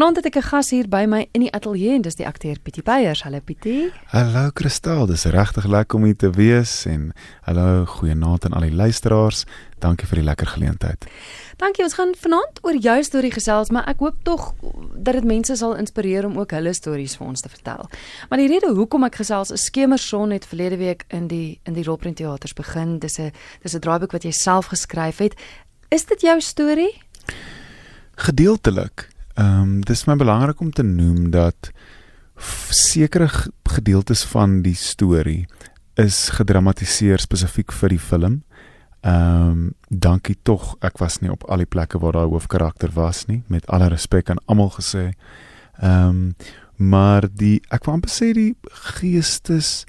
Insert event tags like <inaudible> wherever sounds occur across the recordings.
Vanaand het ek 'n gas hier by my in die ateljee en dis die akteur Pietie Beyers. Hallo Pietie. Hallo Kristal, dis regtig lekker om hier te wees en hallo goeienaand aan al die luisteraars. Dankie vir die lekker geleentheid. Dankie. Ons gaan vanaand oor jou storie gesels, maar ek hoop tog dat dit mense sal inspireer om ook hulle stories vir ons te vertel. Maar die rede hoekom ek gesels is Skemerson het verlede week in die in die Rolprent Teaters begin. Dis 'n dis 'n draaiboek wat jy self geskryf het. Is dit jou storie? Gedeeltelik. Ehm um, dis my belangrik om te noem dat sekere gedeeltes van die storie is gedramatiseer spesifiek vir die film. Ehm um, dankie tog, ek was nie op al die plekke waar daai hoofkarakter was nie, met alle respek aan almal gesê. Ehm um, maar die ek wou amper sê die geestes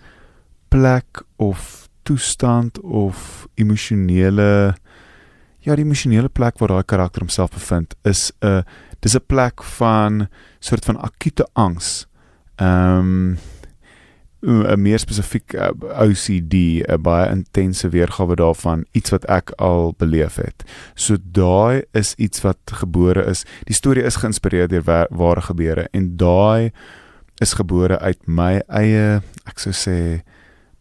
plek of toestand of emosionele ja, die emosionele plek waar daai karakter homself bevind is 'n uh, dis 'n plek van soort van akute angs. Ehm um, 'n meer spesifiek uh, OCD, 'n baie intense weergawe daarvan, iets wat ek al beleef het. So daai is iets wat gebore is. Die storie is geïnspireer deur ware gebeure en daai is gebore uit my eie, ek sou sê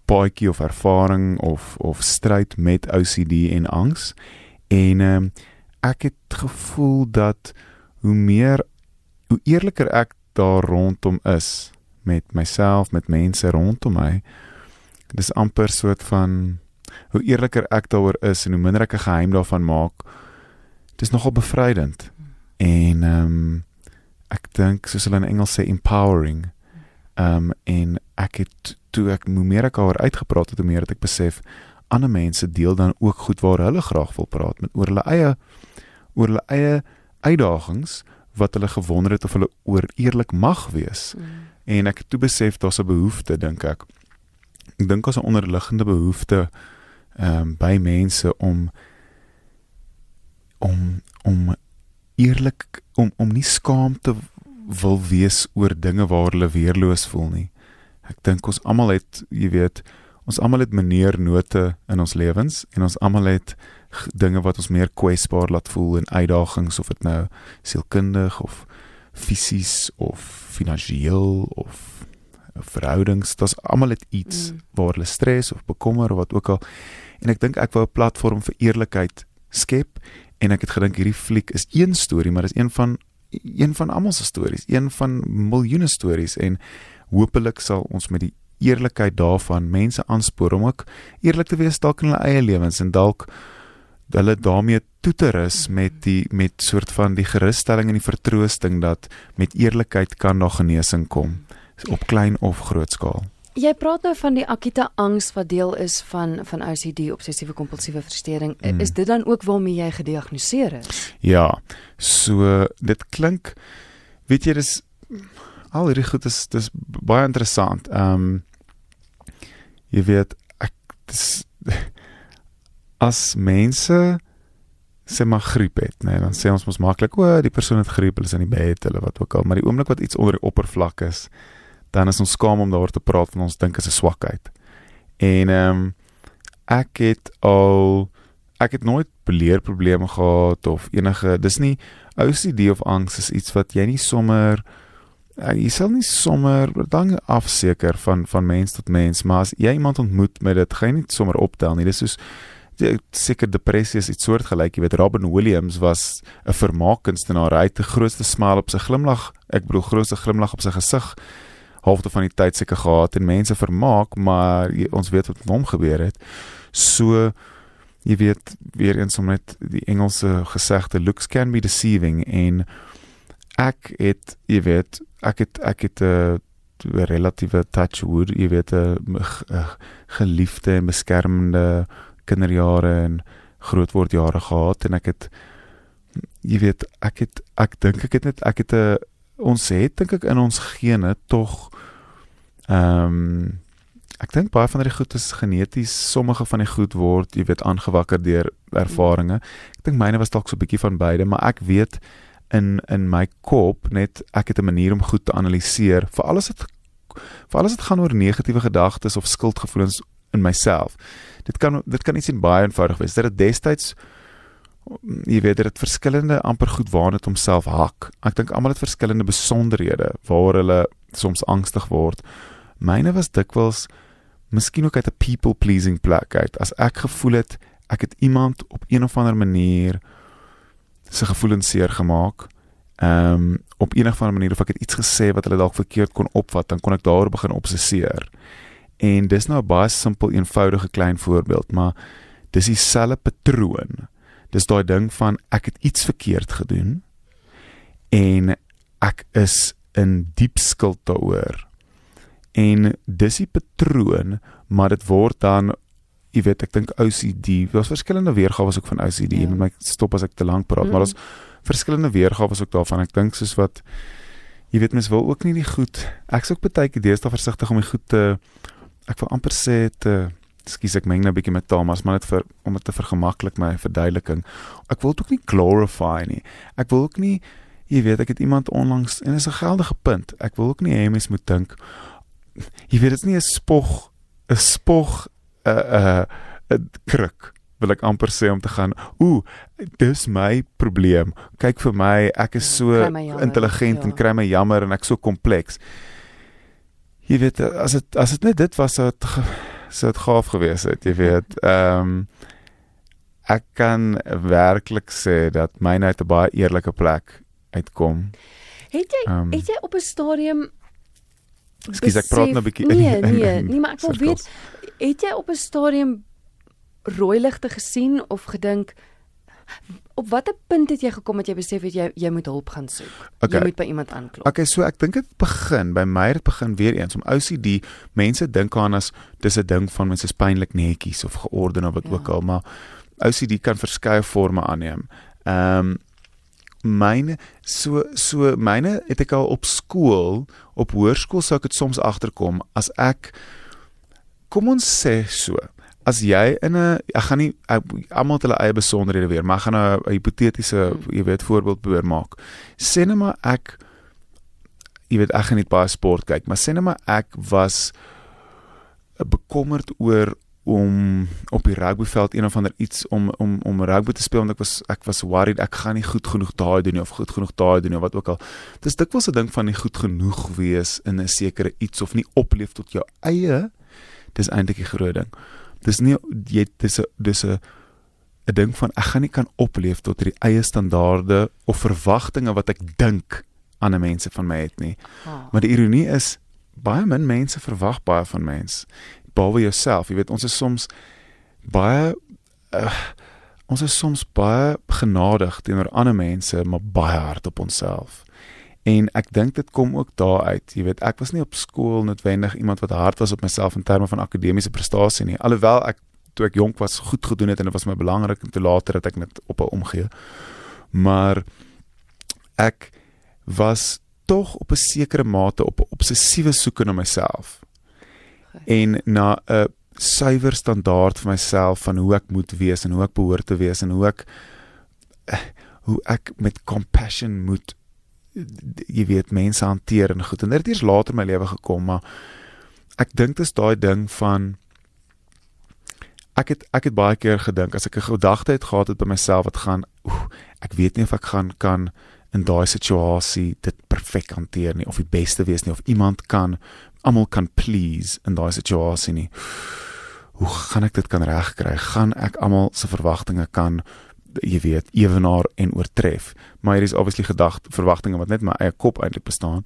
paadjie of ervaring of of stryd met OCD en angs. En ehm um, ek het gevoel dat hoe meer hoe eerliker ek daar rondom is met myself, met mense rondom my, dis amper soort van hoe eerliker ek daaroor is en hoe minder ek 'n geheim daarvan maak, dis nogal bevrydend. En ehm um, ek dink soos hulle in Engels sê empowering. Ehm um, en ek het toe ek hoe meer ek daaroor uitgepraat het, hoe meer het ek besef ander mense deel dan ook goed waar hulle graag wil praat met oor hulle eie oor hulle eie uitdagings wat hulle gewonder het of hulle oor eerlik mag wees. Mm. En ek het toe besef daar's 'n behoefte dink ek. Ek dink daar's 'n onderliggende behoefte ehm um, by mense om om om eerlik om om nie skaam te wil wees oor dinge waar hulle weerloos voel nie. Ek dink ons almal het, jy weet, ons almal het meneer note in ons lewens en ons almal het dinge wat ons meer kwesbaar laat voel en uitdagings of dit nou sielkundig of fisies of finansiëel of verhoudings dit's almal het iets mm. waar hulle stres of bekommer of wat ook al en ek dink ek wou 'n platform vir eerlikheid skep en ek het gedink hierdie fliek is een storie maar dis een van een van almal se stories een van miljoene stories en hopelik sal ons met die eerlikheid daarvan mense aanspoor om ook eerlik te wees dalk in hulle eie lewens en dalk hulle daarmee toe te rus met die met soort van die gerusstelling en die vertroosting dat met eerlikheid kan daar genesing kom op klein of groot skaal. Jy praat nou van die akute angs wat deel is van van OCD obsessiewe kompulsiewe verstoring. Mm. Is dit dan ook waarmee jy gediagnoseer is? Ja. So dit klink weet jy dis al hierdie goed is dis baie interessant. Ehm um, jy weet ek dis as mense sê maar griep het, nee, dan sê ons mos maklik o, die persoon het griep, hulle is in die bed, hulle wat ook al, maar die oomblik wat iets onder die oppervlak is, dan is ons skaam om daaroor te praat want ons dink dit is 'n swakheid. En ehm um, ek het al ek het nooit beleerprobleme gehad of enige dis nie OCD of angs is iets wat jy nie sommer Ja, jy sal nie sommer dan afseker van van mens tot mens, maar as jy iemand ontmoet met dit, gaan jy nie sommer optel nie. Dis soos seker depressie is iets soortgelyk. Jy weet Robin Williams was 'n vermaakkunstenaar. Hy het die grootste smile op sy glimlag, ek bedoel grootste glimlag op sy gesig halfte van die tyd seker gehad en mense vermaak, maar jy, ons weet wat met hom gebeur het. So jy weet weer eens om net die Engelse gesegde looks can be deceiving en ek het jy weet ek het ek het 'n uh, relatiewe touch wood jy weet 'n uh, geliefde en beskermende kinderjare en grootwordjare gehad en ek het jy weet ek het ek dink ek het net ek het 'n uh, ons het dink ek in ons gene tog ehm um, ek dink baie van die goed is geneties sommige van die goed word jy weet aangewakker deur ervarings. Ek dink myne was dalk so 'n bietjie van beide maar ek weet in in my kop net ek het 'n manier om goed te analiseer vir alles wat vir alles wat gaan oor negatiewe gedagtes of skuldgevoelens in myself. Dit kan dit kan iets in baie eenvoudig wees. Dit het destyds jy weet dit verskillende amper goed waarna dit homself hak. Ek dink almal het verskillende besonderhede waar hulle soms angstig word. Myne was dikwels miskien ook uit 'n people pleasing plek uit. As ek gevoel het ek het iemand op een of ander manier se gevoelens seer gemaak, ehm um, op enige van 'n manier of ek het iets gesê wat hulle dalk verkeerd kon opvat, dan kon ek daaroor begin obsesseer. En dis nou 'n baie simpel, eenvoudige klein voorbeeld, maar dis dieselfde patroon. Dis daai ding van ek het iets verkeerd gedoen en ek is in diep skuld daaroor. En dis die patroon, maar dit word dan jy weet ek dink OCD, daar's verskillende weergawe ook van OCD. Ja. Jy moet my stop as ek te lank praat, mm maar daar's verskillende weergawe ook daarvan. Ek dink soos wat jy weet mens wil ook nie die goed. Ek's ook baie keer deesdae versigtig om die goed te ek wil amper sê te skus ek meng nou 'n bietjie met Thomas, maar net vir om dit te vergemaklik my verduideliking. Ek wil dit ook nie glorify nie. Ek wil ook nie jy weet ek het iemand onlangs en dit is 'n geldige punt. Ek wil ook nie hê mense moet dink jy weet dit is nie 'n spog 'n spog 'n 'n 'n kruk wil ek amper sê om te gaan ooh dis my probleem kyk vir my ek is so intelligent ja. en kry my jammer en ek so kompleks jy weet as dit as dit net dit was sou dit sou dit gaaf gewees het jy weet. <laughs> Ehm um, ek kan werklik sê dat myne uit 'n baie eerlike plek uitkom. Het jy um, het jy op 'n stadium Skus ek praat nou 'n bietjie Nee nee <laughs> nee maar ek wil weet het jy op 'n stadium rooi ligte gesien of gedink op watter punt het jy gekom dat jy besef het jy jy moet hulp gaan soek. Okay. Jy moet by iemand aanklop. Okay, so ek dink dit begin by my het begin weer eens om OCD. Mense dink aan as dis 'n ding van mense is pynlik netjies of georden of wat ja. ook al, maar OCD kan verskeie forme aanneem. Ehm um, myne so so myne het ek al op skool, op hoërskool sou ek dit soms agterkom as ek kom ons sê so as jy in 'n ek gaan nie almal het hulle eie besonderhede weer, maar ek gaan 'n hipotetiese, hmm. jy weet, voorbeeld probeer maak. Sê net maar ek jy weet ek gaan nie baie sport kyk, maar sê net maar ek was bekommerd oor om op die rugbyveld een of ander iets om om om rugby te speel want ek was ek was worried ek gaan nie goed genoeg daai doen nie of goed genoeg daai doen nie wat ook al. Dis dikwels 'n ding van nie goed genoeg wees in 'n sekere iets of nie opleef tot jou eie. Dis eintlik die groot ding dis nie jy dis 'n dis 'n 'n ding van ek gaan nie kan opleef tot hierdie eie standaarde of verwagtinge wat ek dink 'n mense van my het nie. Oh. Maar die ironie is baie min mense verwag baie van mens. Behalwe jouself, jy weet ons is soms baie uh, ons is soms baie genadig teenoor ander mense, maar baie hard op onsself. En ek dink dit kom ook daar uit. Jy weet, ek was nie op skool noodwendig iemand wat hard was op myself in terme van akademiese prestasie nie. Alhoewel ek toe ek jonk was goed gedoen het en dit was my belangrik en te later het ek net op 'n omgee. Maar ek was tog op 'n sekere mate op 'n obsessiewe soeke na myself. En na 'n suiwer standaard vir myself van hoe ek moet wees en hoe ek behoort te wees en hoe ek hoe ek met compassion moet jy weet mense hanteer en goed. En dit het eers later in my lewe gekom maar ek dink dit is daai ding van ek het ek het baie keer gedink as ek 'n gedagte het gehad het by myself wat gaan oef, ek weet nie of ek gaan kan in daai situasie dit perfek hanteer nie of die beste wees nie of iemand kan almal kan please in daai situasie nie. Hoe gaan ek dit kan regkry? Gaan ek almal se verwagtinge kan jy weet ewenaar en oortref. Maar hier is obviously gedagte verwagtinge wat net my eie kop eintlik bestaan.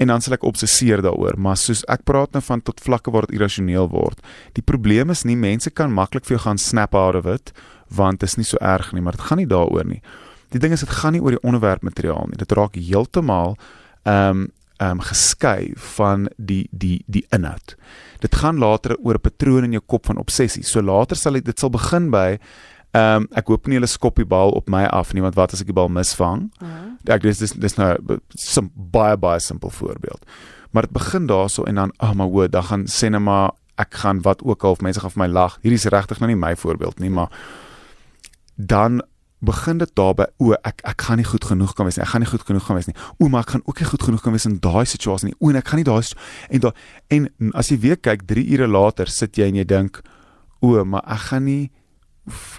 En dan sal ek obsesseer daaroor, maar soos ek praat nou van tot vlakke waar dit irrasioneel word. Die probleem is nie mense kan maklik vir jou gaan snap out of it want dit is nie so erg nie, maar dit gaan nie daaroor nie. Die ding is dit gaan nie oor die onderwerp materiaal nie. Dit raak heeltemal ehm um, ehm um, geskei van die die die inhoud. Dit gaan later oor 'n patroon in jou kop van obsessie. So later sal dit sal begin by Ehm um, ek hoop nie hulle skop die bal op my af nie want wat as ek die bal misvang? Uh -huh. Ek dis dis dis nou 'n baie baie simpel voorbeeld. Maar dit begin daarso en dan ag oh, maar hoe dan gaan sê net maar ek gaan wat ook al of mense gaan vir my lag. Hierdie is regtig nou nie my voorbeeld nie, maar dan begin dit daarby o ek ek gaan nie goed genoeg kan wees nie. Ek gaan nie goed genoeg kan wees nie. O maar ek gaan ook nie goed genoeg kan wees in daai situasie nie. O en ek gaan nie daai en daai en as jy weer kyk 3 ure later sit jy en jy dink o maar ek gaan nie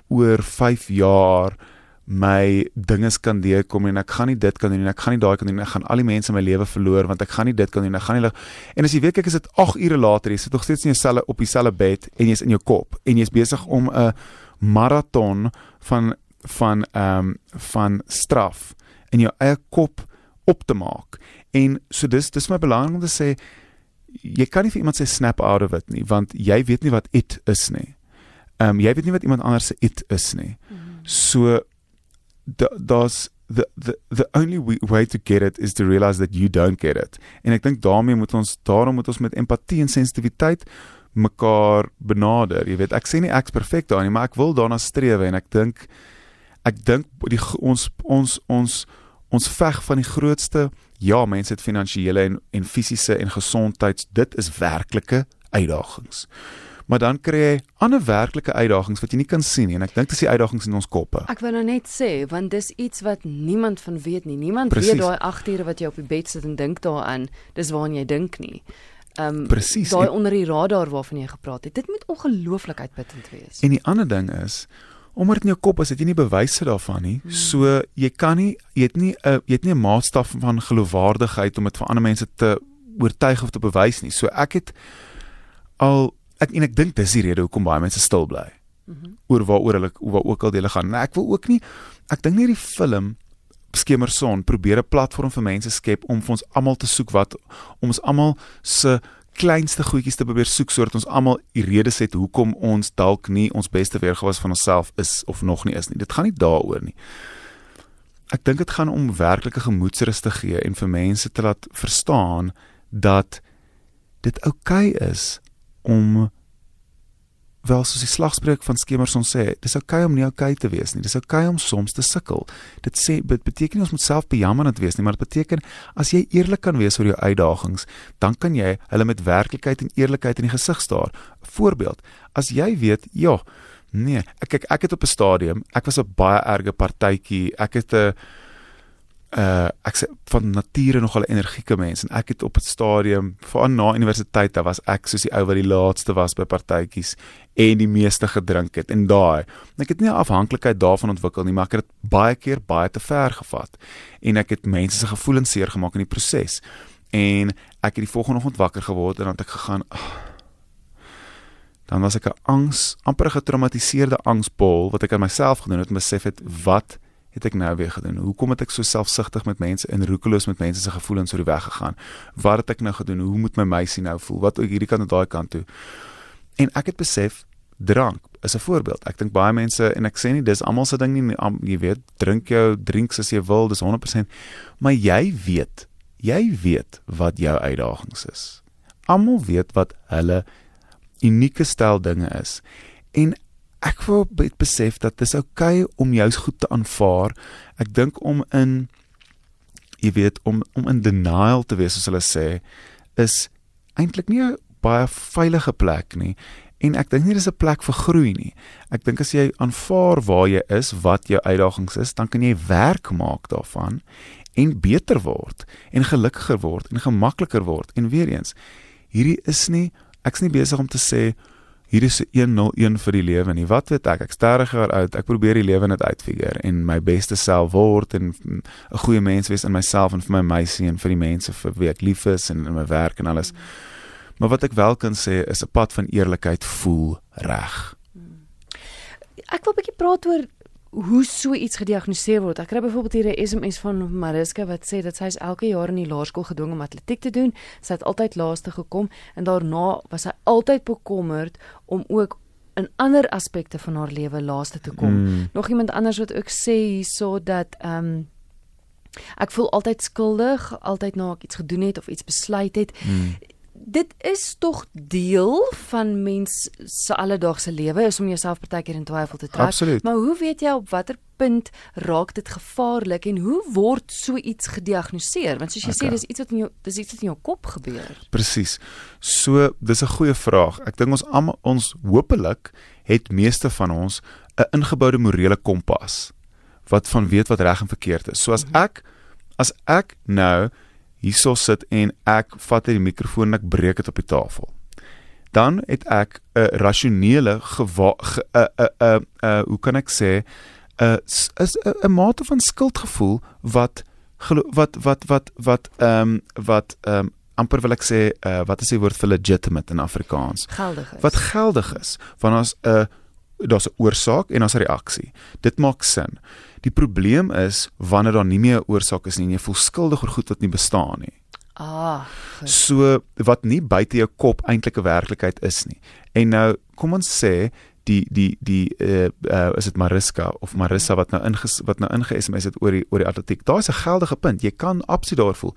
oor 5 jaar my dinges kan deurkom en ek gaan nie dit kan doen en ek gaan nie daai kan doen en ek gaan al die mense in my lewe verloor want ek gaan nie dit kan doen ek gaan nie en as jy weet kyk is dit 8 ure later jy sit nog steeds in jouselfe op dieselfde bed en jy's in jou kop en jy's besig om 'n maraton van van ehm um, van straf in jou eie kop op te maak. En so dis dis my belangrik om te sê jy kan nie vir iemand sê snap out of it nie want jy weet nie wat it is nie. Ehm um, jy weet nie wat iemand anders se it is nie. Mm -hmm. So daar's the the the only way to get it is to realize that you don't get it. En ek dink daarmee moet ons daarom moet ons met empatie en sensitiwiteit mekaar benader. Jy weet, ek sê nie ek's perfek daarin nie, maar ek wil daarna streef en ek dink ek dink die ons ons ons ons veg van die grootste ja, mense het finansiële en en fisiese en gesondheids dit is werklike uitdagings. Maar dan kry jy ander werklike uitdagings wat jy nie kan sien nie en ek dink dis die uitdagings in ons koppe. Ek wou nou net sê want dis iets wat niemand van weet nie. Niemand Precies. weet daai 8 ure wat jy op die bed sit en dink daaraan, dis waaraan jy dink nie. Ehm um, daai onder die radar waarvan jy gepraat het. Dit moet ongelooflik uitputtend wees. En die ander ding is omdat in jou kop is dit jy nie bewyse daarvan nie. Hmm. So jy kan nie jy het nie 'n jy het nie 'n maatstaf van geloofwaardigheid om dit vir ander mense te oortuig of te bewys nie. So ek het al ek en ek dink dis die rede hoekom baie mense stil bly. Mm -hmm. oor waaroor hulle waar ook al hulle gaan. Nou ek wil ook nie ek dink nie die film Skemerson probeer 'n platform vir mense skep om vir ons almal te soek wat ons almal se kleinste goedjies te probeer soek sodat ons almal die redes het hoekom ons dalk nie ons beste weergawe van onsself is of nog nie is nie. Dit gaan nie daaroor nie. Ek dink dit gaan om werklike gemoedsrus te gee en vir mense te laat verstaan dat dit oukei okay is om wel soos die slagspreuk van Skemerson sê, dis oukei okay om nie oukei okay te wees nie. Dis oukei okay om soms te sukkel. Dit sê dit beteken nie ons moet self bejammerend wees nie, maar dit beteken as jy eerlik kan wees oor jou uitdagings, dan kan jy hulle met werklikheid en eerlikheid in die gesig staar. Voorbeeld, as jy weet, ja, nee, ek kyk ek het op 'n stadium, ek was 'n baie erge partytjie. Ek het 'n uh ek sê van nature nogal 'n energieke mens en ek het op 'n stadium van na universiteit daar was ek soos die ou wat die laaste was by partytjies en die meeste gedrink het. En daai ek het nie 'n afhanklikheid daarvan ontwikkel nie maar ek het dit baie keer baie te ver gevat. En ek het mense se gevoelens seer gemaak in die proses. En ek het die volgende oggend wakker geword en dan het ek gegaan oh, dan was ek 'n angs amper getraumatiseerde angsbol wat ek aan myself gedoen het en besef het wat het ek nou weer gedoen? Hoekom het ek so selfsugtig met mense en roekeloos met mense se gevoelens oor die weg gegaan? Wat het ek nou gedoen? Hoe moet my meisie nou voel? Wat hierdie kant en daai kant toe? En ek het besef drank is 'n voorbeeld. Ek dink baie mense en ek sê nie dis almal se ding nie, jy weet, drink jou drinks as jy wil, dis 100%, maar jy weet, jy weet wat jou uitdagings is. Almal weet wat hulle unieke styl dinge is. En ek wou besef dat dit is oukei okay om jou goed te aanvaar. Ek dink om in jy weet om om in denial te wees soos hulle sê is eintlik nie 'n baie veilige plek nie. En ek dink nie dis 'n plek vir groei nie. Ek dink as jy aanvaar waar jy is, wat jou uitdagings is, dan kan jy werk maak daarvan en beter word en gelukkiger word en gemakliker word. En weer eens, hierdie is nie ek's nie besig om te sê hier is 'n 101 vir die lewe nie. Wat weet ek? 30 jaar oud. Ek probeer die lewe net uitfigure en my beste self word en 'n goeie mens wees in myself en vir my meisie en vir die mense vir wie ek lief is en in my werk en alles. Maar wat ek wel kan sê is 'n pad van eerlikheid voel reg. Ek wil 'n bietjie praat oor hoe so iets gediagnoseer word. Ek kry byvoorbeeld hier 'n SMS van Mariska wat sê dat sy is elke jaar in die laerskool gedwing om atletiek te doen. Sy het altyd laaste gekom en daarna was sy altyd bekommerd om ook in ander aspekte van haar lewe laaste te kom. Mm. Nog iemand anders wat ook sê hierso dat ehm um, ek voel altyd skuldig, altyd na ek iets gedoen het of iets besluit het. Mm dit is tog deel van mens se alledaagse lewe is om jouself partykeer in twyfel te trek. Absoluut. Maar hoe weet jy op watter punt raak dit gevaarlik en hoe word so iets gediagnoseer? Want soos jy okay. sê dis iets wat in jou dis iets wat in jou kop gebeur. Presies. So dis 'n goeie vraag. Ek dink ons almal ons hopelik het meeste van ons 'n ingeboude morele kompas wat van weet wat reg en verkeerd is. So as mhm. ek as ek nou hierso sit en ek vat uit die mikrofoon en ek breek dit op die tafel. dan het ek 'n rasionele 'n 'n 'n hoe kan ek sê 'n is 'n mate van skuldgevoel wat wat wat wat wat ehm um, wat ehm um, amper wil ek sê uh, wat is die woord vir legitimate in Afrikaans? Geldig is. Wat geldig is, want ons 'n uh, daar's 'n oorsaak en daar's 'n reaksie. Dit maak sin. Die probleem is wanneer daar nie meer 'n oorsaak is nie en jy voel skuldig oor goed wat nie bestaan nie. Ah. Goed. So wat nie buite jou kop eintlik 'n werklikheid is nie. En nou kom ons sê die die die uh, uh is dit Mariska of Marissa wat nou inges wat nou inge-SMS het oor die oor die atletiek. Daar's 'n geldige punt. Jy kan absoluut daar voel.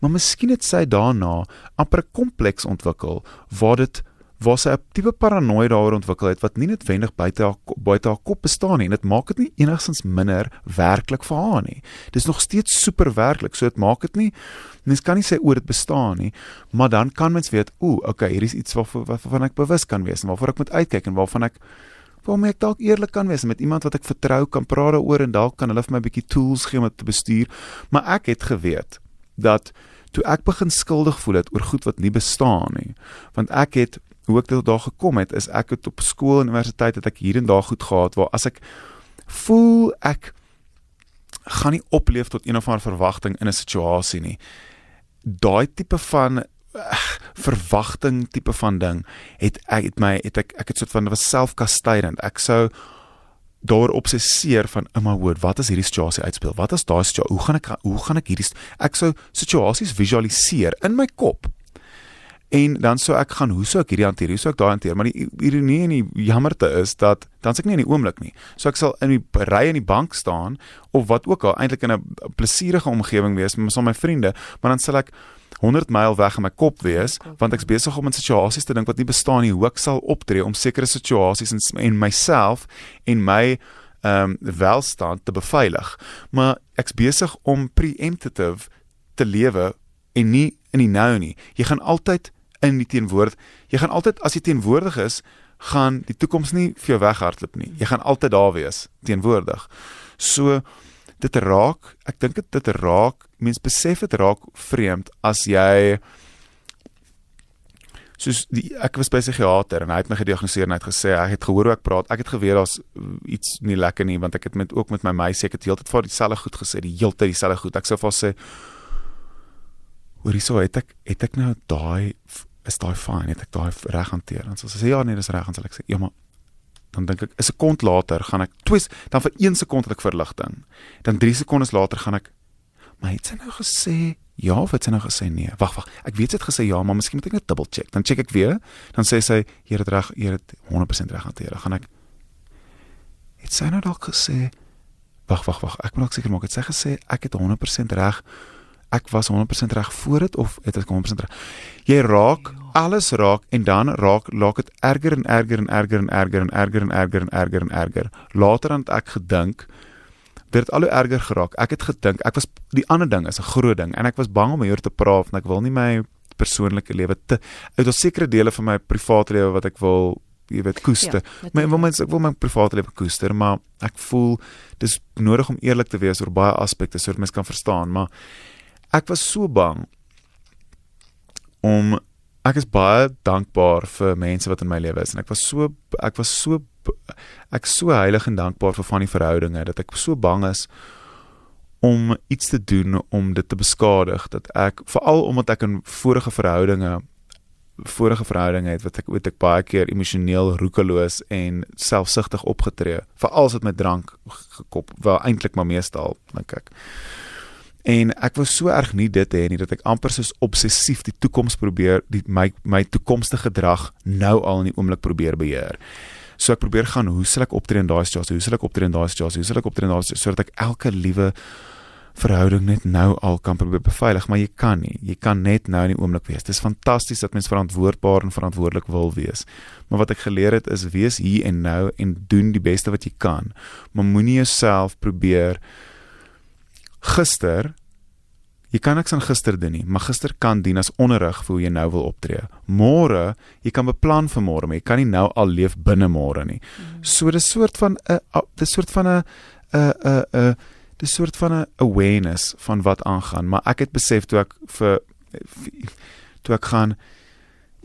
Maar miskien het sy daarna amper 'n kompleks ontwikkel waar dit waar sy 'n tipe paranoia daaroor ontwikkel het wat nie noodwendig buite haar buite haar kop bestaan nie en dit maak dit nie enigstens minder werklik vir haar nie. Dis nog steeds super werklik. So dit maak dit nie mens kan nie sê oor dit bestaan nie, maar dan kan mens weet, ooh, okay, hier is iets waarvan waarvan ek bewus kan wees en waarvoor ek moet uitkyk en waarvan ek waarmee ek dalk eerlik kan wees met iemand wat ek vertrou, kan praat daaroor en dalk kan hulle vir my 'n bietjie tools gee om dit te bestuur. Maar ek het geweet dat toe ek begin skuldig voel het oor goed wat nie bestaan nie, want ek het hoe ek dit daar gekom het is ek het op skool en universiteit het ek hier en daar goed gehad waar as ek voel ek gaan nie opleef tot een of ander verwagting in 'n situasie nie. Daai tipe van uh, verwagting tipe van ding het ek het my het ek ek het soort van was selfkastydend. Ek sou daar obsesseer van in my woord, wat as hierdie situasie uitspeel? Wat as daai situasie, hoe gaan ek hoe gaan ek hierdie ek sou situasies visualiseer in my kop En dan sou ek gaan, hoe sou ek hierdie hanteer? Hoe sou ek daai hanteer? Maar die ironie en die jammerte is dat dan suk ek nie in die oomblik nie. So ek sal in die ry in die bank staan of wat ook al, eintlik in 'n plesierige omgewing wees met my vriende, maar dan sal ek 100 myl weg in my kop wees want ek's besig om in situasies te dink wat nie bestaan nie, hoe ek sal optree om sekere situasies en, en myself en my ehm um, welstand te beveilig. Maar ek's besig om preemptive te lewe en nie in die nou nie. Jy gaan altyd in die teenwoordig. Jy gaan altyd as jy teenwoordig is, gaan die toekoms nie vir jou weghardloop nie. Jy gaan altyd daar wees, teenwoordig. So dit raak, ek dink dit dit raak, mens besef dit raak vreemd as jy soos die ek was by 'n psigiater en hy het my gediagnoseer en hy het gesê hy het gehoor hoe ek praat. Ek het geweet daar's iets nie lekker nie want ek het met ook met my meisie ek het heeltyd vir dieselfde goed gesê, die heeltyd dieselfde goed. Ek sou vir sê hoorie so het ek het ek nou daai is daai fyn het ek daai reg hanteer. En so sy sê ja nee dis reg. Dan sal ek sê ja maar dan dink ek 'n sekond later gaan ek twis dan vir 1 sekond het ek verligting. Dan 3 sekondes later gaan ek maar het sy nou gesê ja of het sy nou gesê nee? Wag wag. Ek weet sy het gesê ja maar miskien moet ek net double check. Dan check ek weer. Dan sê sy jy het reg jy het 100% reg hanteer. Dan gaan ek het sy nou dalk gesê? Wag wag wag. Ek moet ook seker maak het sy gesê ek het 100% reg ek was 100% reg voor dit of het ek 100% reg? Jy raak ja. alles raak en dan raak laat dit erger en erger en erger en erger en erger en erger en erger en erger. Later dan ek gedink dit het al hoe erger geraak. Ek het gedink ek was die ander ding is 'n groot ding en ek was bang om hier te praat en ek wil nie my persoonlike lewe te uit 'n sekere dele van my private lewe wat ek wil jy weet koester. Ja, my wil mens ek wil my private lewe koester, maar ek voel dis nodig om eerlik te wees oor baie aspekte sodat mens kan verstaan, maar ek was so bang om ek is baie dankbaar vir mense wat in my lewe is en ek was so ek was so ek so heilig en dankbaar vir van die verhoudinge dat ek so bang is om iets te doen om dit te beskadig dat ek veral omdat ek in vorige verhoudinge vorige verhoudinge het wat ek weet ek baie keer emosioneel roekeloos en selfsugtig opgetree veral as dit met drank gekop wel eintlik maar meestal dink ek En ek wou so erg nie dit hê nie dat ek amper soos obsessief die toekoms probeer die my my toekomstige gedrag nou al in die oomblik probeer beheer. So ek probeer gaan hoe sal ek optree in daai situasie? Hoe sal ek optree in daai situasie? Hoe sal ek optree in daai situasie sodat ek elke liewe verhouding net nou al kan probeer beveilig, maar jy kan nie. Jy kan net nou in die oomblik wees. Dit is fantasties dat mens verantwoordbaar en verantwoordelik wil wees. Maar wat ek geleer het is wees hier en nou en doen die beste wat jy kan. Maar moenie jouself probeer gister jy kan niks aan gister doen nie, maar gister kan dien as onderrig vir hoe jy nou wil optree. Môre, jy kan beplan vir môre, maar jy kan nie nou al leef binne môre nie. Mm. So dis soort van 'n dis soort van 'n 'n 'n 'n dis soort van 'n awareness van wat aangaan, maar ek het besef toe ek vir toe ek gaan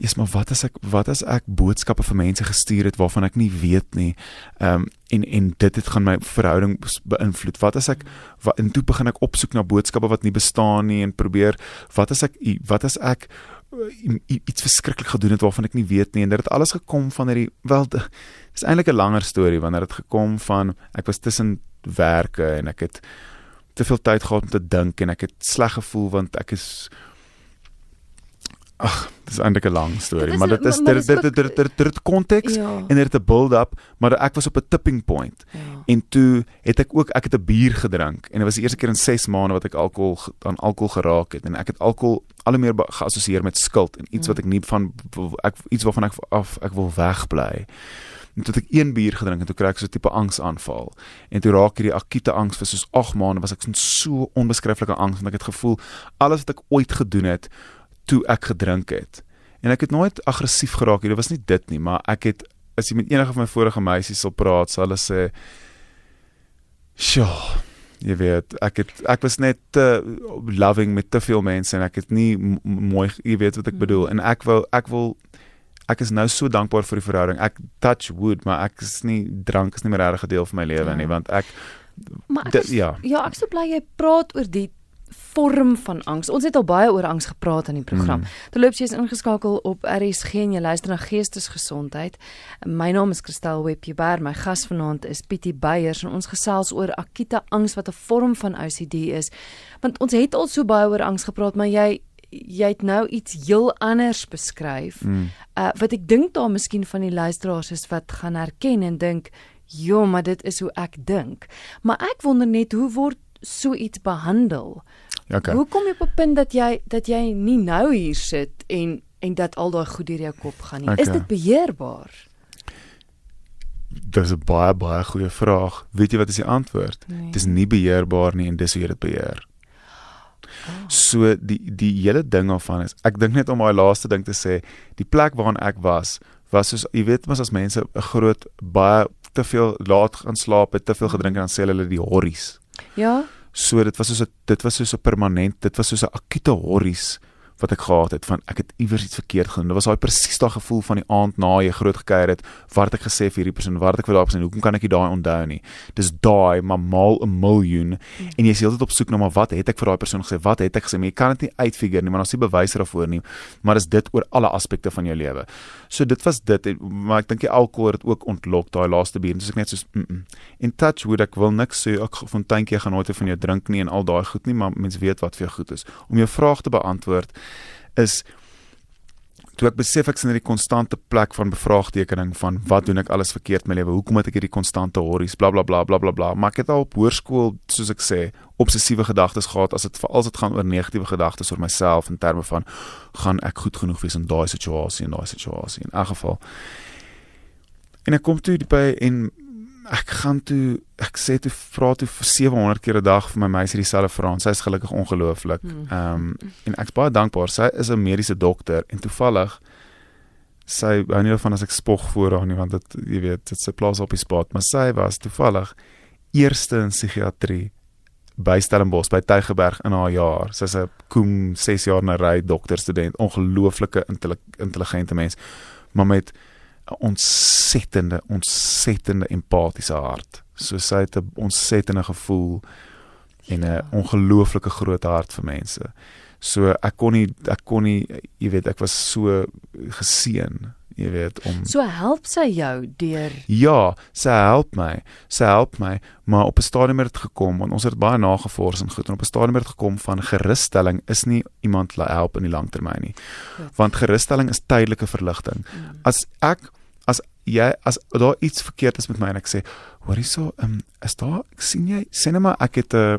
Eers maar wat as ek wat as ek boodskappe vir mense gestuur het waarvan ek nie weet nie. Ehm um, en en dit het gaan my verhouding beïnvloed. Wat as ek wat, en toe begin ek opsoek na boodskappe wat nie bestaan nie en probeer wat as ek wat as ek uh, iets verskriklik gedoen het waarvan ek nie weet nie en dit het alles gekom van hierdie wel dis eintlik 'n langer storie wanneer dit gekom van ek was tussen werke en ek het te veel tyd gehad om te dink en ek het sleg gevoel want ek is Ag, dis eintlik 'n lang storie, maar dit is dit dit dit dit dit konteks ja. en dit 'n build up, maar ek was op 'n tipping point. Ja. En toe het ek ook ek het 'n bier gedrink en dit was die eerste keer in 6 maande wat ek alkohol aan alkohol geraak het en ek het alkohol al meer geassosieer met skuld en iets ja. wat ek nie van ek iets waarvan ek af ek wil wegbly. En toe het ek een bier gedrink en toe kry ek so 'n tipe angsaanval. En toe raak hierdie akute angs vir soos 8 maande was ek so onbeskryflike angs want ek het gevoel alles wat ek ooit gedoen het toe ek gedrink het. En ek het nooit aggressief geraak nie. Dit was nie dit nie, maar ek het as jy met enige van my vorige meisies sal praat, sal hulle sê Sjoe. Jy weet, ek het ek was net uh, loving met te veel mense en ek het nie mooi jy weet wat ek bedoel en ek wil ek wil ek is nou so dankbaar vir die verhouding. Ek touch wood, maar ek is nie drank is nie meer 'n regte deel van my lewe ja. nie want ek Maar ek is, ja. Ja, ek sou bly jy praat oor die vorm van angs. Ons het al baie oor angs gepraat in die program. Mm. Terloops jy is ingeskakel op RSG en jy luister na Geestesgesondheid. My naam is Christel Webber. My gas vanaand is Pietie Beyers en ons gesels oor akute angs wat 'n vorm van OCD is. Want ons het al so baie oor angs gepraat, maar jy jy het nou iets heel anders beskryf. Mm. Uh wat ek dink daar miskien van die luisteraars is wat gaan herken en dink, "Jo, maar dit is hoe ek dink." Maar ek wonder net hoe word so iets behandel? Okay. Hoe kom jy op 'n punt dat jy dat jy nie nou hier sit en en dat al daai goed deur jou kop gaan nie? Okay. Is dit beheerbaar? Dis 'n baie baie goeie vraag. Weet jy wat is die antwoord? Nee. Dit is nie beheerbaar nie en dis hoe jy dit beheer. Oh. So die die hele ding daarvan is ek dink net om daai laaste ding te sê, die plek waaraan ek was, was soos jy weet mos as mense 'n groot baie te veel laat gaan slaap, het te veel gedrink en dan sê hulle die horries. Ja. So dit was soos 'n dit was soos 'n permanent, dit was soos 'n akute horries wat ek gehad het van ek het iewers iets verkeerd gedoen. Dit was daai presies daai gevoel van die aand na jy groot gekuier het, wat het ek gesê vir hierdie persoon, wat het ek vir daai persoon, hoekom kan ek nie daai onthou nie? Dis daai maar mal 'n miljoen mm. en jy is heeltyd op soek na maar wat het ek vir daai persoon gesê? Wat het ek gesê? Maar jy kan dit nie uitfigure nie, maar ons sien bewyse daarvoor nie. Maar dis dit oor alle aspekte van jou lewe. So dit was dit, maar ek dink die alkohol het ook ontlok daai laaste bier. Dis ek net soos mm -mm. in touch would ek wil niks sê ek fonteintjie gaan nooit van jou drink nie en al daai goed nie, maar mense weet wat vir jou goed is. Om jou vraag te beantwoord is toe ek besef ek sien hierdie konstante plek van bevraagtekening van wat doen ek alles verkeerd in my lewe? Hoekom het ek hierdie konstante horries bla bla bla bla bla bla. Maar ek het al op hoërskool soos ek sê obsessiewe gedagtes gehad as dit veral as dit gaan oor negatiewe gedagtes oor myself in terme van gaan ek goed genoeg wees in daai situasie en daai situasie in elk geval. En ek kom toe by en ek gaan toe ek sê toe vra toe vir 700 keer 'n dag vir my meisie dieselfde vraag. Sy is gelukkig ongelooflik. Hmm. Ehm um, en ek's baie dankbaar. Sy is 'n mediese dokter en toevallig sy hou nie van as ek spog voor haar nie want dit jy weet dit se plaas op die spot, maar sy was toevallig eerste in psigiatrie by Stellenbosch by Tygerberg in haar jaar. Sy's 'n koem 6 jaar na ry dokterstudent, ongelooflike intelligente mens, maar met 'n ontsettende ontsettende empatiese hart. So sy het 'n ontsettende gevoel en 'n ja. ongelooflike groot hart vir mense. So ek kon nie ek kon nie jy weet ek was so geseën jy weet om So help sy jou deur Ja, sy help my. Sy help my, maar op 'n stadium het dit gekom want ons het baie nagevors en goed en op 'n stadium het dit gekom van gerusstelling is nie iemand la help in die langtermyn nie. Goed. Want gerusstelling is tydelike verligting. Mm. As ek as jy as daar iets verkeerd is met my en ek sê hoor hierso um, is daar sien jy sê net maar ek het 'n uh,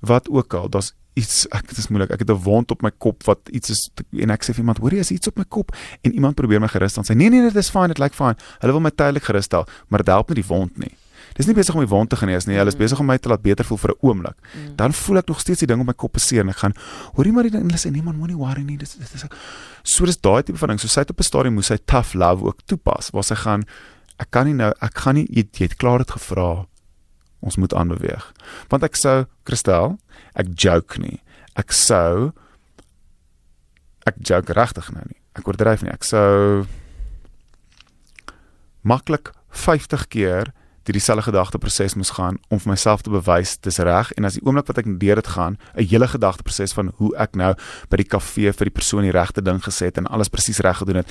wat ook al daar's iets ek dit is moeilik ek het 'n wond op my kop wat iets is en ek sê vir iemand hoor jy is iets op my kop en iemand probeer my gerus dan sê nee nee dit is fine dit lyk fine hulle wil my tydelik gerus stel maar dit help nie die wond nie Dis nie besig om my wond te genees nie. Hulle is mm. besig om my te laat beter voel vir 'n oomblik. Mm. Dan voel ek nog steeds die ding op my kop seer en ek gaan hoorie maar die ding hulle sê nee man moenie worry nie. Dis dis is so dis daai tipe van ding. So sy het op 'n stadium moes sy tough love ook toepas waar sy gaan ek kan nie nou ek gaan nie jy, jy het klaar dit gevra. Ons moet aanbeweeg. Want ek sou Christel, ek joke nie. Ek sou ek joke regtig nou nie. ek oordryf nie. Ek sou maklik 50 keer deur dieselfde gedagteproses moes gaan om vir myself te bewys dis reg en as die oomblik wat ek deur dit gaan 'n hele gedagteproses van hoe ek nou by die kafee vir die persoon die regte ding gesê het en alles presies reg gedoen het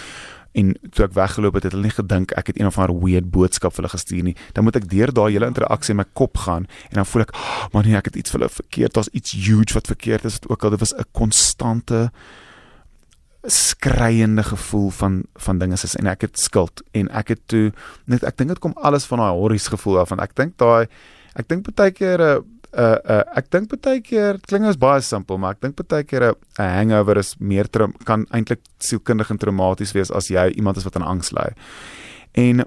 en toe ek weggeloop het het hulle nie gedink ek het een of ander weird boodskap vir hulle gestuur nie. Dan moet ek deur daai hele interaksie in my kop gaan en dan voel ek oh, maar nee ek het iets vir hulle verkeerd. Daar's iets huge wat verkeerd is wat ook al. Dit was 'n konstante skreiende gevoel van van dinge is en ek het skuld. En ek het toe net ek dink dit kom alles van daai horries gevoel af. Want ek dink daai ek dink baie keer 'n uh, uh, ek dink baie keer klink as baie simpel maar ek dink baie keer 'n hangover is meer kan eintlik sielkundig en traumaties wees as jy iemand is wat aan angs ly. En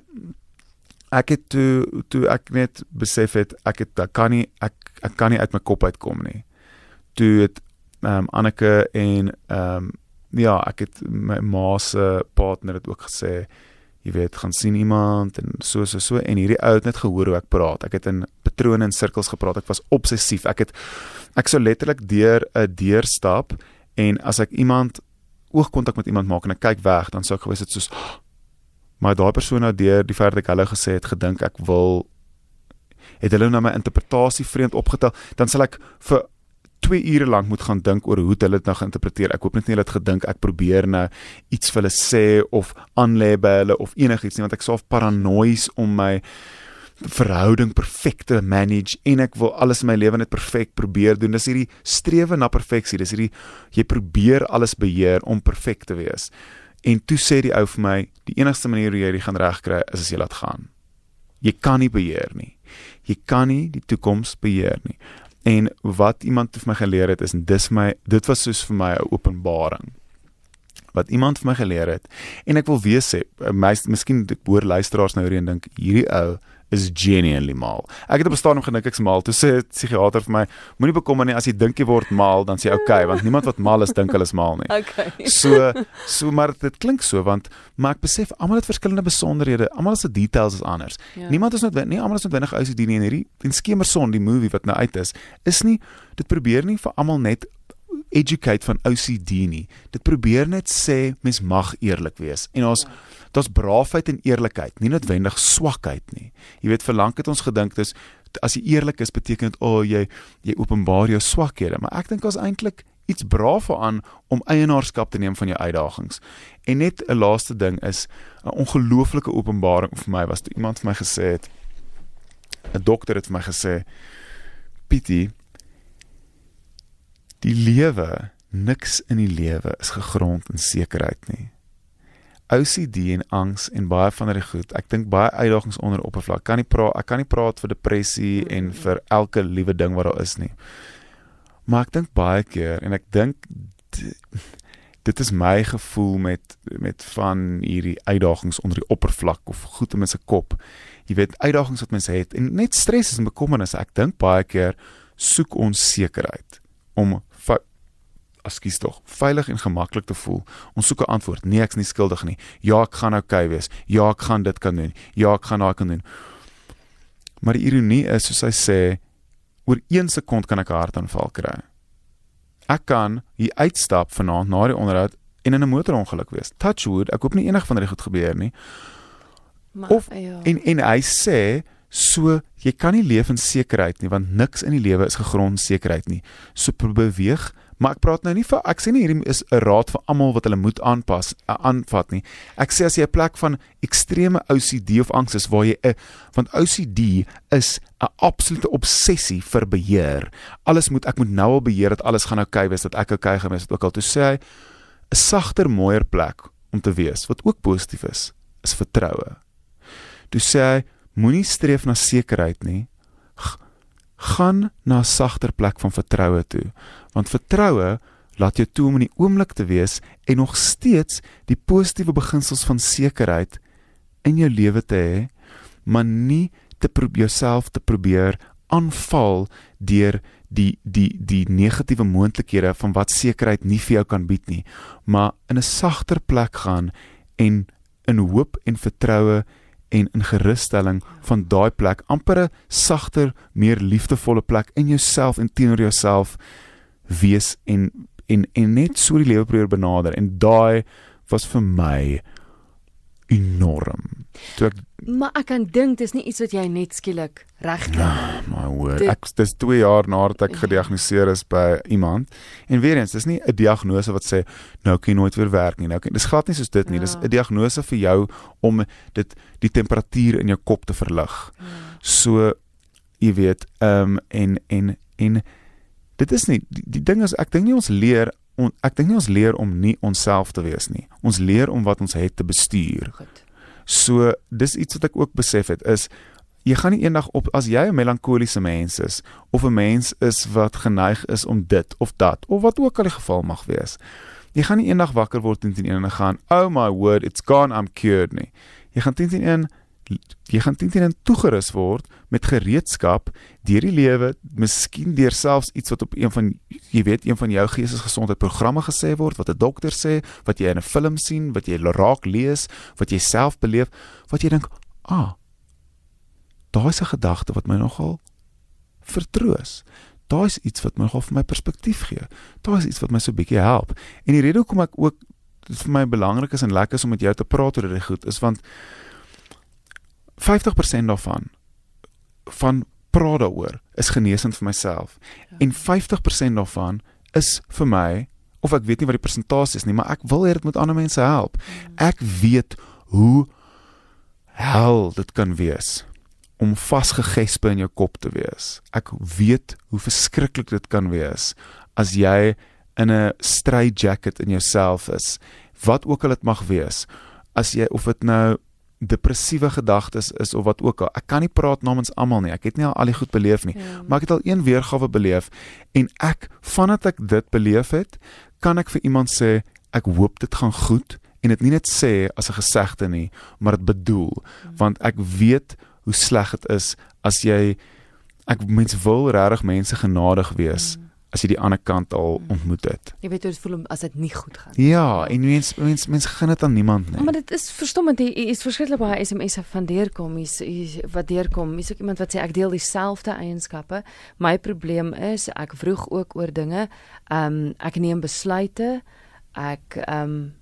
ek het toe toe ek net besef het ek het ek kan nie ek ek kan nie uit my kop uitkom nie. Toe het ehm um, Anneke en ehm um, ja, ek het my ma se partner het ook gesê jy weet gaan sien iemand en so so so en hierdie ou het net gehoor hoe ek praat. Ek het in patrone en sirkels gepraat. Ek was obsessief. Ek het ek sou letterlik deur 'n deur stap en as ek iemand oogkontak met iemand maak en ek kyk weg, dan sou ek gewys het soos maar daai persoon nou deur die dat ek hulle gesê het gedink ek wil het hulle nou my interpretasie vreemd opgetel, dan sal ek vir 2 ure lank moet gaan dink oor hoe hulle dit nou geïnterpreteer. Ek hoop net nie hulle het gedink ek probeer nou iets vir hulle sê of aanlê by hulle of enigiets nie want ek sou paranoïes om my verhouding perfek te manage en ek wil alles in my lewe net perfek probeer doen. Dis hierdie strewe na perfeksie. Dis hierdie jy probeer alles beheer om perfek te wees. En toe sê die ou vir my, die enigste manier hoe jy dit gaan regkry is as jy laat gaan. Jy kan nie beheer nie. Jy kan nie die toekoms beheer nie. En wat iemand vir my geleer het is dis my dit was soos vir my 'n openbaring. Wat iemand vir my geleer het en ek wil weer sê, my miskien hoor luisteraars nou hierdie en dink hierdie ou is genuinely mal. Ek het op 'n stadium gedink ek's mal. Toe sê 'n psigiater vir my, moenie bekommer nie as jy dink jy word mal, dan sê jy okay, want niemand wat mal is dink hulle is mal nie. <laughs> Okay. So so maar dit klink so want maar ek besef almal het verskillende besonderhede. Almal se details is anders. Ja. Niemand is noodwendig nie almal is noodwendig OCD nie en hierdie en Skemerson die movie wat nou uit is, is nie dit probeer nie vir almal net educate van OCD nie. Dit probeer net sê mens mag eerlik wees. En ons ja daar's braafheid en eerlikheid, nie noodwendig swakheid nie. Jy weet vir lank het ons gedink dis as jy eerlik is beteken dit o oh, jy jy openbaar jou swakhede, maar ek dink as eintlik iets braaf aan om eienaarskap te neem van jou uitdagings. En net 'n laaste ding is 'n ongelooflike openbaring vir my was toe iemand vir my gesê het 'n dokter het vir my gesê Pietie die lewe niks in die lewe is gegrond in sekerheid nie. OCD en angs en baie van hierdie goed. Ek dink baie uitdagings onder oppervlak. Kan nie praat ek kan nie praat vir depressie mm. en vir elke liewe ding wat daar is nie. Maar ek dink baie keer en ek dink dit is my gevoel met met van hierdie uitdagings onder die oppervlak of goed in mense kop. Jy weet uitdagings wat mense het en net stres en bekommernisse. Ek dink baie keer soek ons sekerheid om askies tog, veilig en gemaklik te voel. Ons soek 'n antwoord. Nee, ek's nie skuldig nie. Ja, ek gaan oukei okay wees. Ja, ek gaan dit kan doen. Ja, ek gaan daai kan doen. Maar die ironie is soos hy sê, oor 1 sekond kan ek 'n hartaanval kry. Ek kan hier uitstap vanaand na die onderhoud en in 'n motorongeluk wees. Touchwood, ek hoop nie enig van dit goed gebeur nie. Maar of ja. en en hy sê so jy kan nie leef in sekerheid nie want niks in die lewe is gegrond sekerheid nie. So beweeg Maar ek praat nou nie vir ek sê nie hierdie is 'n raad vir almal wat hulle moet aanpas uh, aanvat nie. Ek sê as jy 'n plek van ekstreme OCD of angs is waar jy 'n want OCD is 'n absolute obsessie vir beheer. Alles moet ek moet nou al beheer dat alles gaan oukei okay wees, dat ek oukei okay gaan wees, ook al toe sê hy 'n sagter, mooier plek om te wees wat ook positief is, is vertroue. Toe sê hy moenie streef na sekerheid nie gaan na 'n sagter plek van vertroue toe want vertroue laat jou toe om in die oomblik te wees en nog steeds die positiewe beginsels van sekerheid in jou lewe te hê maar nie te probeer jouself te probeer aanval deur die die die negatiewe moontlikhede van wat sekerheid nie vir jou kan bied nie maar in 'n sagter plek gaan en in hoop en vertroue en in gerusstelling van daai plek amper 'n sagter, meer liefdevolle plek in jouself en teenoor jouself wees en en en net so die lewe probeer benader. En daai was vir my enorm. Toe ek Maar ek kan dink dis nie iets wat jy net skielik regkry oh, my word, Dit- ek dis 2 jaar nadat ek Ja. gediagnoseer is by iemand. En weer eens, dis nie 'n diagnose wat sê nou kan jy nooit weer werk nie. Nou kan dis glad nie soos dit nie. Dis Ja. 'n diagnose vir jou om dit die temperatuur in jou kop te verlig. Ja. So jy weet, ehm um, en en en dit is nie die, die ding is ek dink nie ons leer on, ek dink nie ons leer om nie onsself te wees nie. Ons leer om wat ons het te bestuur. Goed. So dis iets wat ek ook besef het is jy gaan nie eendag op as jy 'n melankoliese mens is of 'n mens is wat geneig is om dit of dat of wat ook al die geval mag wees. Jy gaan nie eendag wakker word teen teen een en gaan, "Oh my word, it's gone, I'm cured" nie. Jy gaan teen teen een jy gaan teen een toegerus word met gereedskap deur die lewe, miskien deur selfs iets wat op een van jy weet een van jou geestesgesondheid programme gesê word, wat 'n dokter sê, wat jy in 'n film sien, wat jy raak lees, wat jy self beleef, wat jy dink, "Ah, daai 'n gedagte wat my nogal vertroos. Daai is iets wat my vir my perspektief gee. Daai is iets wat my so bietjie help. En die rede hoekom ek ook vir my belangrik is en lekker is om met jou te praat oor dit goed is want 50% daarvan van praat daaroor is genesend vir myself. Ja. En 50% daarvan is vir my of ek weet nie wat die persentasie is nie, maar ek wil hê dit moet ander mense help. Ek weet hoe hel dit kan wees om vasgegespe in jou kop te wees. Ek weet hoe verskriklik dit kan wees as jy in 'n straight jacket in jouself is. Wat ook al dit mag wees. As jy of dit nou depressiewe gedagtes is of wat ook al. Ek kan nie praat namens almal nie. Ek het nie al al die goed beleef nie. Ja. Maar ek het al een weergawe beleef en ek vandat ek dit beleef het, kan ek vir iemand sê ek hoop dit gaan goed en dit nie net sê as 'n gesegde nie, maar dit bedoel want ek weet hoe sleg dit is as jy ek mens wil regtig mense genadig wees as jy die ander kant al ontmoet het. Jy weet hoe dit voel om as dit nie goed gaan. Ja, en mens mens mens gun dit aan niemand nie. Maar dit is verstommend. Hier hier is verskriklik baie SMS'e van deurkom. Hier's hier wat deurkom. Hier's ook iemand wat sê ek deel dieselfde eienskappe. My probleem is ek vroeg ook oor dinge. Ehm um, ek neem besluite. Ek ehm um,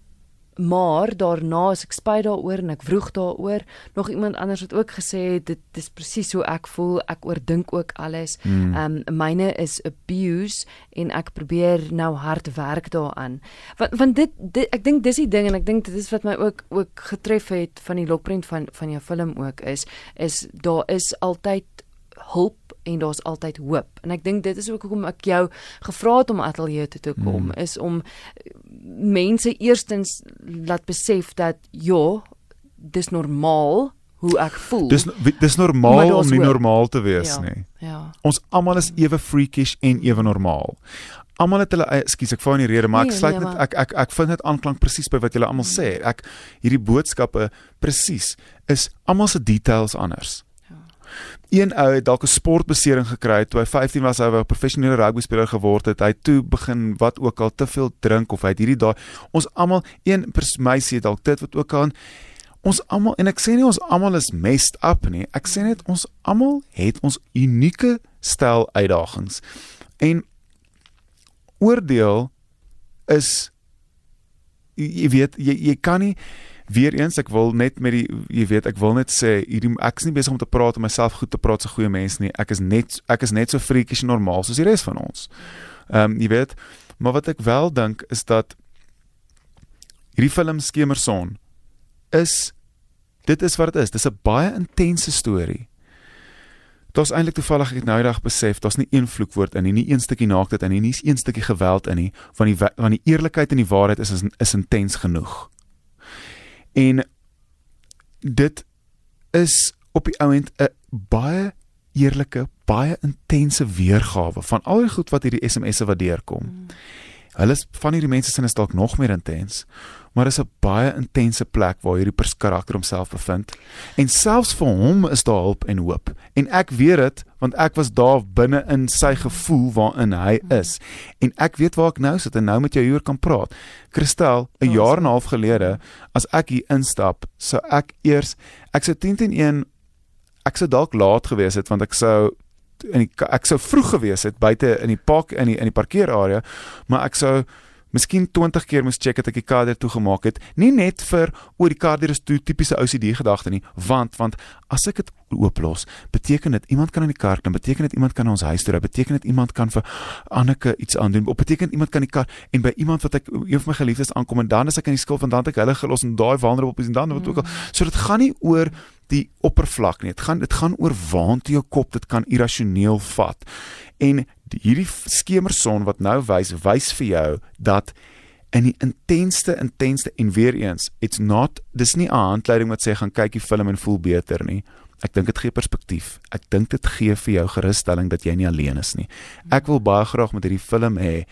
maar daarna as ek spyt daaroor en ek vroeg daaroor, nog iemand anders het ook gesê dit dis presies hoe ek voel. Ek oordink ook alles. Hmm. Ehm um, myne is abuse en ek probeer nou hard werk daaraan. Want want dit, dit ek dink dis die ding en ek dink dit is wat my ook ook getref het van die lokprent van van jou film ook is is daar is altyd hulp en daar's altyd hoop. En ek dink dit is ook hoekom ek jou gevra het om ateljee toe te kom Mm. is om eh, mense eerstens laat besef dat ja, dis normaal hoe ek voel. Dis dis normaal om nie hoop. normaal te wees Ja. nie. ja. Ons almal is ewe freakish en ewe normaal. Almal het hulle ekskuus, ek val in die rede, maar ek Nee, sluit nee, net ek ek ek vind dit aanklank presies by wat julle almal sê. Ek hierdie boodskappe presies is almal se details anders. Een ou het dalk 'n sportbesering gekry toe hy 15 was, hy wou 'n professionele rugby speler geword het. Hy het toe begin wat ook al te veel drink of hy het hierdie daai ons almal een meisie het dalk dit wat ook al ons almal en ek sê nie ons almal is messed up nie. Ek sê net ons almal het ons unieke stel uitdagings. En oordeel is jy, jy weet jy jy kan nie weer eens ek wil net met die jy weet ek wil net sê hierdie ek is nie besig om te praat om myself goed te praat so goeie mens nie. Ek is net ek is net so freakies normaal soos die res van ons. Ehm um, jy weet, maar wat ek wel dink is dat hierdie film Skemerson is dit is wat dit is. Dis 'n baie intense storie. Daar's eintlik toevallig ek het nou eendag besef, daar's nie een vloekwoord in nie, nie een stukkie naaktheid in nie, nie eens een stukkie geweld in nie, want die wa- want die eerlikheid en die waarheid is is, is intens genoeg. En dit is op die ouend 'n baie eerlike, baie intense weergawe van al die goed wat hierdie SMS'e wat deurkom. Mm. Hulle is van hierdie mense sin is dalk nog meer intens, maar dis 'n baie intense plek waar hierdie pers karakter homself bevind. En selfs vir hom is daar hulp en hoop. En ek weet dit want ek was daar binne in sy gevoel waarin hy is. En ek weet waar ek nou sit en nou met jou hier kan praat. Christel, 'n Ja, jaar en. 'n half gelede, as ek hier instap, sou ek eers ek sou 10 teen 1 ek sou dalk laat gewees het want ek sou in die ek sou vroeg gewees het buite in die park in die in die parkeerarea, maar ek sou miskien 20 keer moes check dat ek die kar deur toegemaak het, nie net vir oor die kar deur is toe tipiese OCD gedagte nie, want want as ek dit ooplos, beteken dit iemand kan in die kar klim, beteken dit iemand kan ons huis toe ry, beteken dit iemand kan vir Anneke iets aandoen, of beteken iemand kan die kar en by iemand wat ek een van my geliefdes aankom en dan as ek in die skuld van dan ek hulle gelos en daai vulnerable op is en dan wat ook al. Mm. So dit gaan nie oor die oppervlak nie. Dit gaan dit gaan oor waantoe jou kop dit kan irrasioneel vat. En hierdie skemerson wat nou wys wys vir jou dat in die intensste intensste en weer eens it's not dis nie 'n handleiding wat sê gaan kyk die film en voel beter nie ek dink dit gee perspektief ek dink dit gee vir jou gerusstelling dat jy nie alleen is nie ek wil baie graag met hierdie film hê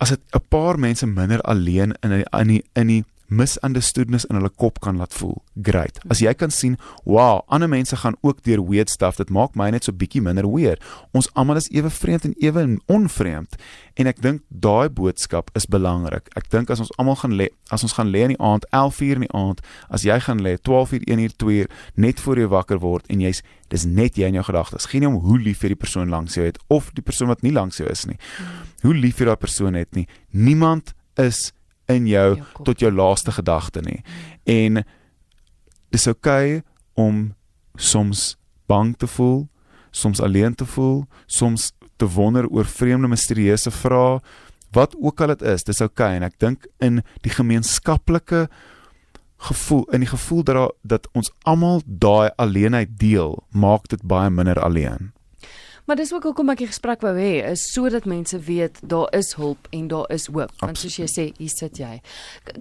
as dit 'n paar mense minder alleen in die, in die, in die misunderstoodness in hulle kop kan laat voel. Great. As jy kan sien, wow, ander mense gaan ook deur weird stuff. Dit maak my net so bietjie minder weird. Ons almal is ewe vreemd en ewe onvreemd. En ek dink daai boodskap is belangrik. Ek dink as ons almal gaan lê, as ons gaan lê in die aand 11:00 in die aand, as jy gaan lê 12:00, 1:00, 2:00 net voor jy wakker word en jy's dis net jy in jou gedagtes. Geen om hoe lief jy die persoon langs jou het of die persoon wat nie langs jou is nie. Hoe lief jy daai persoon het nie. Niemand is in jou, jou tot jou laaste gedagte nie. En dis oukei okay om soms bang te voel, soms alleen te voel, soms te wonder oor vreemde misterieuse vrae, wat ook al dit is, dis oukei okay. en ek dink in die gemeenskaplike gevoel in die gevoel dat dat ons almal daai alleenheid deel, maak dit baie minder alleen. Maar dis ook hoekom ek die gesprek wou hê, is sodat mense weet daar is hulp en daar is hoop. Want soos jy sê, hier sit jy.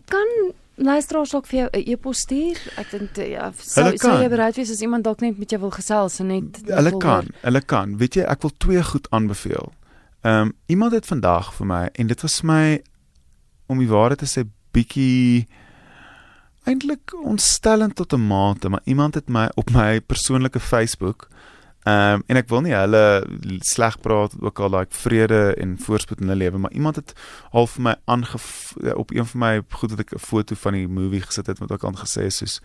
Kan luisteraars ook vir jou 'n e-pos stuur? Ek dink eh, ja, sou sou jy bereid wees as iemand dalk net met jou wil gesels en net Hulle kan, hulle kan. Weet jy, ek wil twee goed aanbeveel. Ehm um, iemand het vandag vir my en dit was my om die waarheid te sê bietjie eintlik ontstellend tot 'n mate, maar iemand het my op my persoonlike Facebook Ehm um, en ek wil nie hulle sleg praat ook al daai like, vrede en voorspoed in hulle lewe, maar iemand het al vir my aange op een van my goed wat ek 'n foto van die movie gesit het met ook aan gesê soos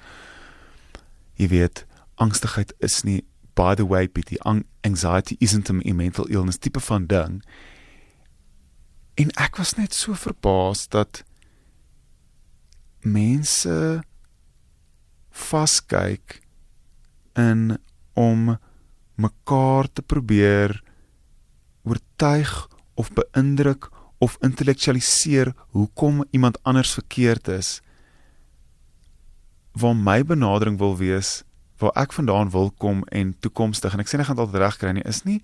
jy weet, angstigheid is nie by the way pity anxiety isn't a mental illness tipe van ding. En ek was net so verbaas dat mense vaskyk in om mekaar te probeer oortuig of beïndruk of intellektualiseer hoekom iemand anders verkeerd is. Waar my benadering wil wees waar ek vandaan wil kom en toekomstig en ek sê nie gaan dit altyd reg kry nie is nie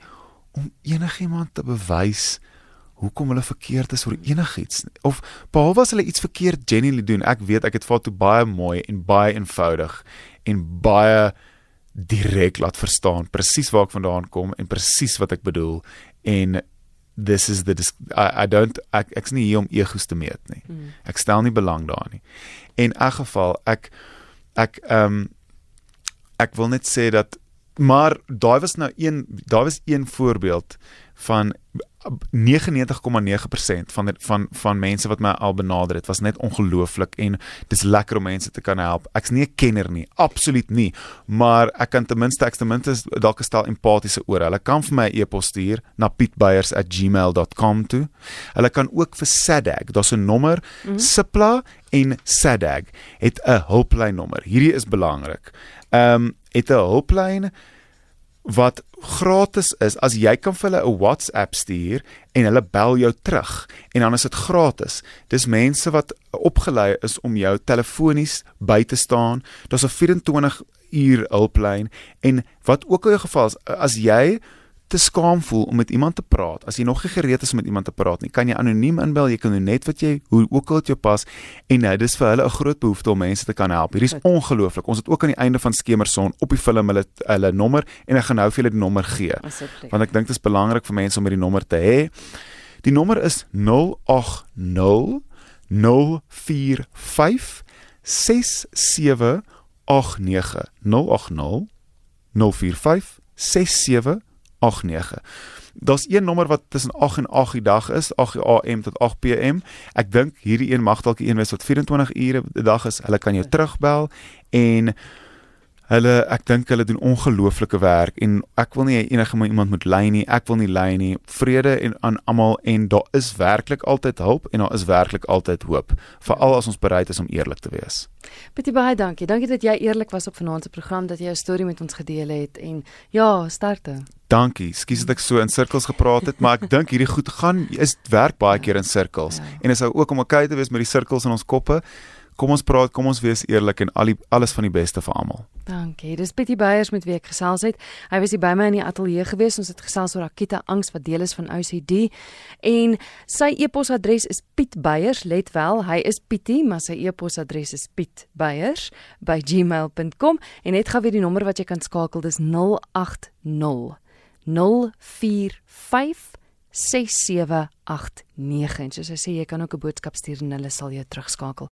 om enigiemand te bewys hoekom hulle verkeerd is oor enigiets of behalwe as hulle iets verkeerd genuinely doen ek weet ek het vat toe baie mooi en baie eenvoudig en baie direk laat verstaan presies waar ek vandaan kom en presies wat ek bedoel en this is the I, I don't ek ek's nie hier om egos te meet nie. Mm. Ek stel nie belang daarin nie. En in elk geval ek ek ehm um, ek wil net sê dat maar daai was nou een daai was een voorbeeld van 99,9% van van van mense wat my al benader het was net ongelooflik en dis lekker om mense te kan help. Ek's nie 'n kenner nie, absoluut nie, maar ek kan ten minste ek ten minste dalk 'n stel empatiese ore. Hulle kan vir my 'n e-pos stuur na pietbeyers@gmail.com toe. Hulle kan ook vir SADAG, daar's 'n nommer, mm -hmm. Sipla en SADAG het 'n hulplyn nommer. Hierdie is belangrik. Ehm um, het 'n hulplyn wat gratis is as jy kan vir hulle 'n WhatsApp stuur en hulle bel jou terug en dan is dit gratis. Dis mense wat opgelei is om jou telefonies by te staan. Daar's 'n 24 uur hulplyn en wat ook al jou geval is as jy te skaam voel om met iemand te praat, as jy nog nie gereed is om met iemand te praat nie, kan jy anoniem inbel, jy kan net wat jy hoe ook al dit jou pas en nou dis vir hulle 'n groot behoefte om mense te kan help. Hierdie is ongelooflik. Ons het ook aan die einde van Skemerson op die film hulle hulle nommer en ek gaan nou vir julle die nommer gee. Want ek dink dit is belangrik vir mense om hierdie nommer te hê. Die nommer is 080 045 6789 080 045 6789 89. Daar's een nommer wat tussen 8 en 8 die dag is, 8 am tot 8 pm. Ek dink hierdie een mag dalk een wees wat 24 ure 'n dag is. Hulle kan jou terugbel en Hulle ek dink hulle doen ongelooflike werk en ek wil nie enige iemand moet ly nie. Ek wil nie ly nie. Vrede en aan almal en daar is werklik altyd hulp en daar is werklik altyd hoop, veral as ons bereid is om eerlik te wees. Betty baie dankie. Dankie dat jy eerlik was op vanaand se program dat jy jou storie met ons gedeel het en ja, sterkte. Dankie. Skus dat ek so in sirkels gepraat het, maar ek dink hierdie goed gaan is werk baie keer in sirkels. Ja. En dit is ook om okay te wees met die sirkels in ons koppe. Kom ons praat, kom ons wees eerlik en al die alles van die beste vir almal. Dankie. Dis Pietie Beyers met wie ek gesels het. Hy was hier by my in die ateljee gewees. Ons het gesels oor akute angs wat deel is van OCD. En sy e-posadres is pietbeyers, let wel, hy is Pietie, maar sy e-posadres is pietbeyers@gmail.com en net gou weer die nommer wat jy kan skakel, dis 080 045 6789 en soos hy sê jy kan ook 'n boodskap stuur en hulle sal jou terugskakel